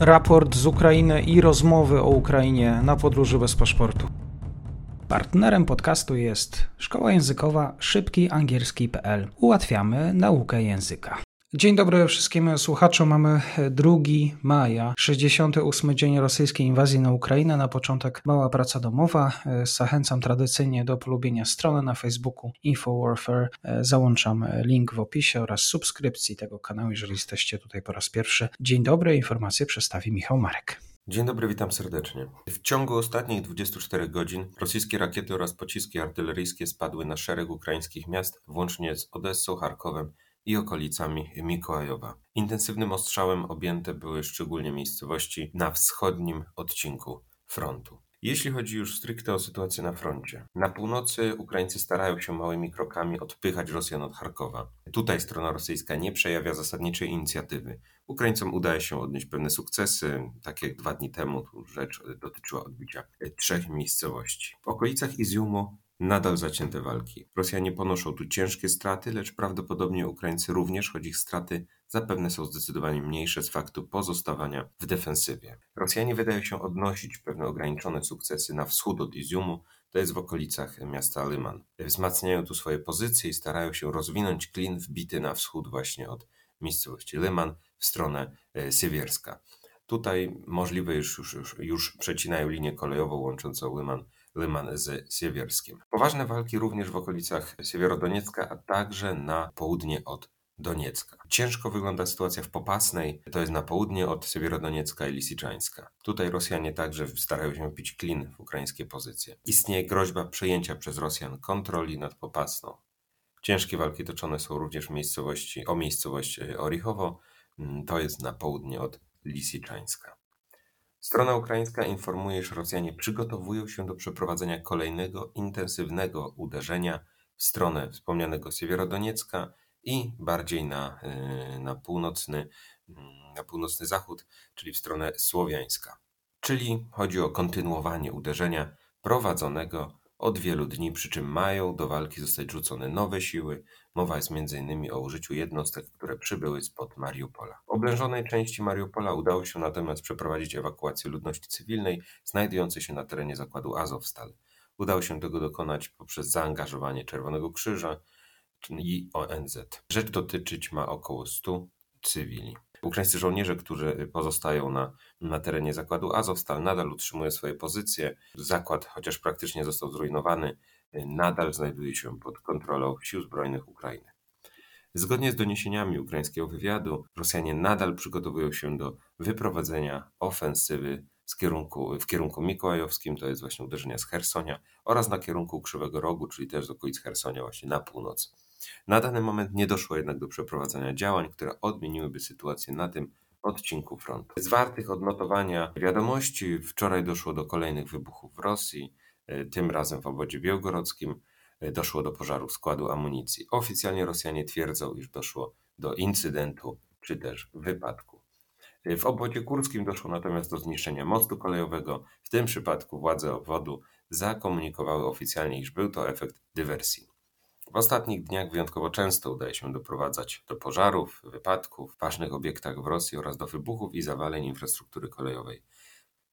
raport z Ukrainy i rozmowy o Ukrainie na podróży bez paszportu. Partnerem podcastu jest Szkoła Językowa szybkiangielski.pl. Ułatwiamy naukę języka. Dzień dobry wszystkim słuchaczom. Mamy 2 maja, 68 dzień rosyjskiej inwazji na Ukrainę. Na początek mała praca domowa. Zachęcam tradycyjnie do polubienia strony na Facebooku InfoWarfare. Załączam link w opisie oraz subskrypcji tego kanału, jeżeli jesteście tutaj po raz pierwszy. Dzień dobry, informacje przedstawi Michał Marek. Dzień dobry, witam serdecznie. W ciągu ostatnich 24 godzin rosyjskie rakiety oraz pociski artyleryjskie spadły na szereg ukraińskich miast, włącznie z Odessą, Charkowem i okolicami Mikołajowa. Intensywnym ostrzałem objęte były szczególnie miejscowości na wschodnim odcinku frontu. Jeśli chodzi już stricte o sytuację na froncie, na północy Ukraińcy starają się małymi krokami odpychać Rosjan od Charkowa. Tutaj strona rosyjska nie przejawia zasadniczej inicjatywy. Ukraińcom udaje się odnieść pewne sukcesy, tak jak dwa dni temu rzecz dotyczyła odbicia trzech miejscowości. W okolicach Iziumu Nadal zacięte walki. Rosjanie ponoszą tu ciężkie straty, lecz prawdopodobnie Ukraińcy również, choć ich straty zapewne są zdecydowanie mniejsze z faktu pozostawania w defensywie. Rosjanie wydają się odnosić pewne ograniczone sukcesy na wschód od Iziumu, to jest w okolicach miasta Lyman. Wzmacniają tu swoje pozycje i starają się rozwinąć klin wbity na wschód właśnie od miejscowości Lyman w stronę e, Siewierska. Tutaj możliwe już, już, już, już przecinają linię kolejową łączącą Lyman Lyman z Siewierskiem. Poważne walki również w okolicach Siewierodoniecka, a także na południe od Doniecka. Ciężko wygląda sytuacja w Popasnej, to jest na południe od Siewierodoniecka i Lisiczańska. Tutaj Rosjanie także starają się pić klin w ukraińskie pozycje. Istnieje groźba przejęcia przez Rosjan kontroli nad Popasną. Ciężkie walki toczone są również w miejscowości, o miejscowość e, Orichowo, mm, to jest na południe od Lisiczańska. Strona ukraińska informuje, że Rosjanie przygotowują się do przeprowadzenia kolejnego intensywnego uderzenia w stronę wspomnianego Siewierodoniecka i bardziej na, y, na, północny, mm, na północny zachód, czyli w stronę Słowiańska. Czyli chodzi o kontynuowanie uderzenia prowadzonego od wielu dni, przy czym mają do walki zostać rzucone nowe siły. Mowa jest m.in. o użyciu jednostek, które przybyły spod Mariupola. W oblężonej części Mariupola udało się natomiast przeprowadzić ewakuację ludności cywilnej znajdującej się na terenie zakładu Azowstal. Udało się tego dokonać poprzez zaangażowanie Czerwonego Krzyża i ONZ. Rzecz dotyczyć ma około 100 cywili. Ukraińscy żołnierze, którzy pozostają na, na terenie zakładu Azowstal, nadal utrzymują swoje pozycje. Zakład, chociaż praktycznie został zrujnowany, nadal znajduje się pod kontrolą sił zbrojnych Ukrainy. Zgodnie z doniesieniami ukraińskiego wywiadu, Rosjanie nadal przygotowują się do wyprowadzenia ofensywy z kierunku, w kierunku mikołajowskim, to jest właśnie uderzenia z Hersonia, oraz na kierunku Krzywego Rogu, czyli też z okolic Hersonia, właśnie na północ. Na dany moment nie doszło jednak do przeprowadzenia działań, które odmieniłyby sytuację na tym odcinku frontu. Z wartych odnotowania wiadomości wczoraj doszło do kolejnych wybuchów w Rosji, e, tym razem w obwodzie białgorodzkim e, doszło do pożaru składu amunicji. Oficjalnie Rosjanie twierdzą, iż doszło do incydentu czy też wypadku. E, w obwodzie kurskim doszło natomiast do zniszczenia mostu kolejowego. W tym przypadku władze obwodu zakomunikowały oficjalnie, iż był to efekt dywersji. W ostatnich dniach wyjątkowo często udaje się doprowadzać do pożarów, wypadków w ważnych obiektach w Rosji oraz do wybuchów i zawaleń infrastruktury kolejowej.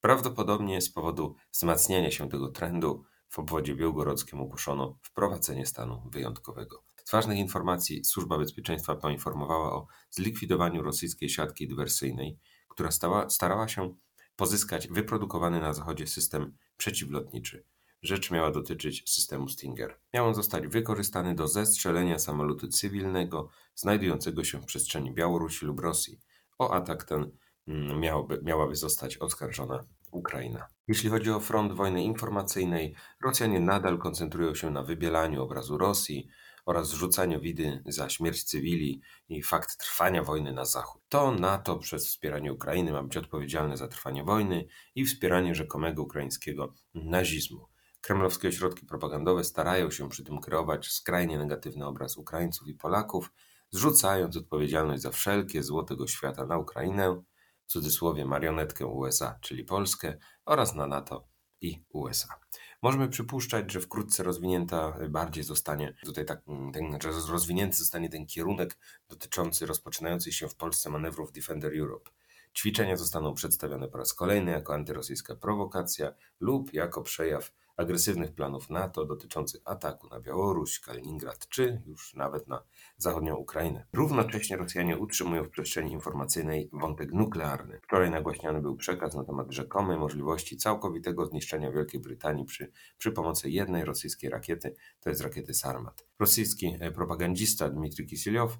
Prawdopodobnie z powodu wzmacniania się tego trendu w obwodzie białgorodzkim ogłoszono wprowadzenie stanu wyjątkowego. Z ważnych informacji Służba Bezpieczeństwa poinformowała o zlikwidowaniu rosyjskiej siatki dywersyjnej, która stała, starała się pozyskać wyprodukowany na Zachodzie system przeciwlotniczy. Rzecz miała dotyczyć systemu Stinger. Miał on zostać wykorzystany do zestrzelenia samolotu cywilnego znajdującego się w przestrzeni Białorusi lub Rosji. O atak ten mm, miałoby, miałaby zostać oskarżona Ukraina. Jeśli chodzi o front wojny informacyjnej, Rosjanie nadal koncentrują się na wybielaniu obrazu Rosji oraz zrzucaniu widy za śmierć cywili i fakt trwania wojny na zachód. To NATO przez wspieranie Ukrainy ma być odpowiedzialne za trwanie wojny i wspieranie rzekomego ukraińskiego nazizmu. Kremlowskie ośrodki propagandowe starają się przy tym kreować skrajnie negatywny obraz Ukraińców i Polaków, zrzucając odpowiedzialność za wszelkie zło tego świata na Ukrainę, w cudzysłowie marionetkę USA, czyli Polskę, oraz na NATO i USA. Możemy przypuszczać, że wkrótce rozwinięta bardziej zostanie tutaj tak, ten, rozwinięty zostanie ten kierunek dotyczący rozpoczynających się w Polsce manewrów Defender Europe. Ćwiczenia zostaną przedstawione po raz kolejny jako antyrosyjska prowokacja lub jako przejaw agresywnych planów NATO dotyczących ataku na Białoruś, Kaliningrad czy już nawet na zachodnią Ukrainę. Równocześnie Rosjanie utrzymują w przestrzeni informacyjnej wątek nuklearny. Wczoraj nagłaśniany był przekaz na temat rzekomej możliwości całkowitego zniszczenia Wielkiej Brytanii przy, przy pomocy jednej rosyjskiej rakiety, to jest rakiety Sarmat. Rosyjski e, propagandista Dmitry Kisiliow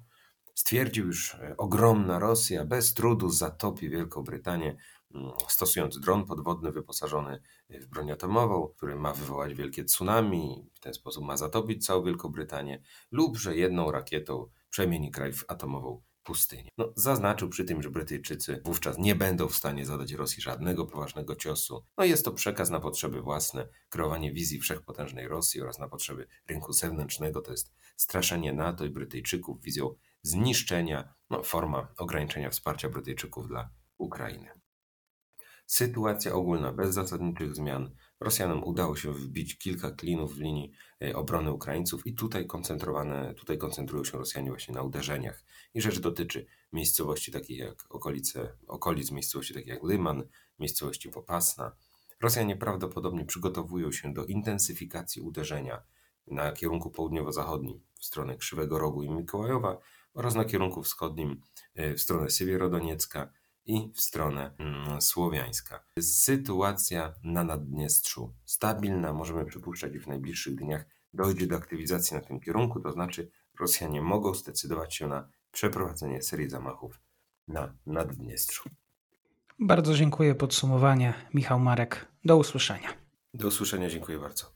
stwierdził już, że ogromna Rosja bez trudu zatopi Wielką Brytanię stosując dron podwodny wyposażony w broń atomową, który ma wywołać wielkie tsunami, w ten sposób ma zatopić całą Wielką Brytanię, lub że jedną rakietą przemieni kraj w atomową pustynię. No, zaznaczył przy tym, że Brytyjczycy wówczas nie będą w stanie zadać Rosji żadnego poważnego ciosu. No jest to przekaz na potrzeby własne, kreowanie wizji wszechpotężnej Rosji oraz na potrzeby rynku zewnętrznego. To jest straszenie NATO i Brytyjczyków wizją zniszczenia, no, forma ograniczenia wsparcia Brytyjczyków dla Ukrainy. Sytuacja ogólna, bez zasadniczych zmian. Rosjanom udało się wbić kilka klinów w linii e, obrony Ukraińców i tutaj koncentrowane, tutaj koncentrują się Rosjanie właśnie na uderzeniach. I rzecz dotyczy miejscowości takich jak okolice, okolic miejscowości takich jak Lyman, miejscowości Popasna. Rosjanie prawdopodobnie przygotowują się do intensyfikacji uderzenia na kierunku południowo-zachodnim w stronę Krzywego Rogu i Mikołajowa oraz na kierunku wschodnim e, w stronę Siewierodoniecka i w stronę mm, słowiańska. Sytuacja na Naddniestrzu stabilna, możemy przypuszczać, że w najbliższych dniach dojdzie do aktywizacji na tym kierunku, to znaczy Rosjanie mogą zdecydować się na przeprowadzenie serii zamachów na Naddniestrzu. Bardzo dziękuję. Podsumowanie. Michał Marek. Do usłyszenia. Do usłyszenia. Dziękuję bardzo.